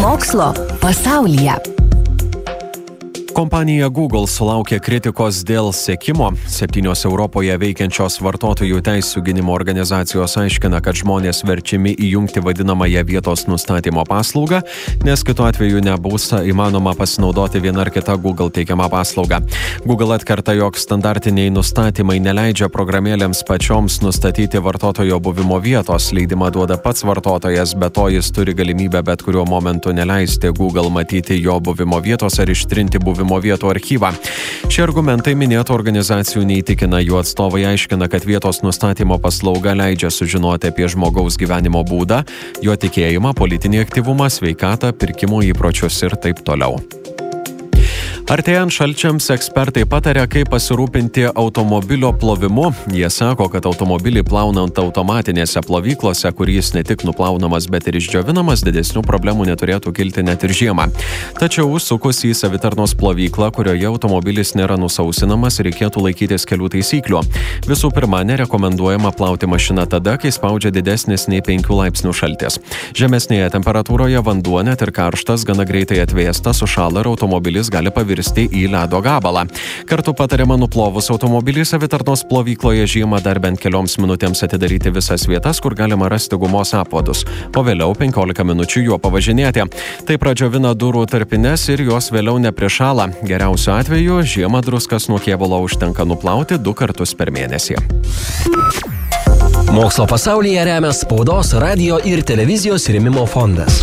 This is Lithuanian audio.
Mokslo pasaulyje. Kompanija Google sulaukė kritikos dėl sekimo. Septynios Europoje veikiančios vartotojų teisų gynimo organizacijos aiškina, kad žmonės verčiami įjungti vadinamąją vietos nustatymo paslaugą, nes kitu atveju nebus įmanoma pasinaudoti viena ar kita Google teikiama paslauga. Google atkerta, jog standartiniai nustatymai neleidžia programėlėms pačioms nustatyti vartotojo buvimo vietos. Leidimą duoda pats vartotojas, bet to jis turi galimybę bet kuriuo momentu neleisti Google matyti jo buvimo vietos ar ištrinti buvimo buvimo vietų archyvą. Šie argumentai minėtų organizacijų neįtikina, jų atstovai aiškina, kad vietos nustatymo paslauga leidžia sužinoti apie žmogaus gyvenimo būdą, jo tikėjimą, politinį aktyvumą, sveikatą, pirkimo įpročius ir taip toliau. Artėjant šalčiams ekspertai patarė, kaip pasirūpinti automobilio plovimu. Jie sako, kad automobilį plaunant automatinėse plovyklose, kur jis ne tik nuplaunamas, bet ir išdžiovinamas, didesnių problemų neturėtų kilti net ir žiemą. Tačiau užsukus į savitarnos plovyklą, kurioje automobilis nėra nusausinamas, reikėtų laikytis kelių taisyklių. Visų pirma, nerekomenduojama plauti mašiną tada, kai spaudžia didesnis nei 5 laipsnių šaltis. Žemesnėje temperatūroje vanduo net ir karštas gana greitai atvėsta, sušala ir automobilis gali pavirsti virsti į ledo gabalą. Kartu patariama nuplovus automobilį savitarnos plovykloje žiemą dar bent kelioms minutėms atidaryti visas vietas, kur galima rasti gumos apvadus, o vėliau 15 minučių juo pavažinėti. Tai pradžiovina durų tarpines ir jos vėliau neprišala. Geriausiu atveju žiemą druskas nuo kėbulo užtenka nuplauti du kartus per mėnesį. Mokslo pasaulyje remia spaudos, radio ir televizijos rėmimo fondas.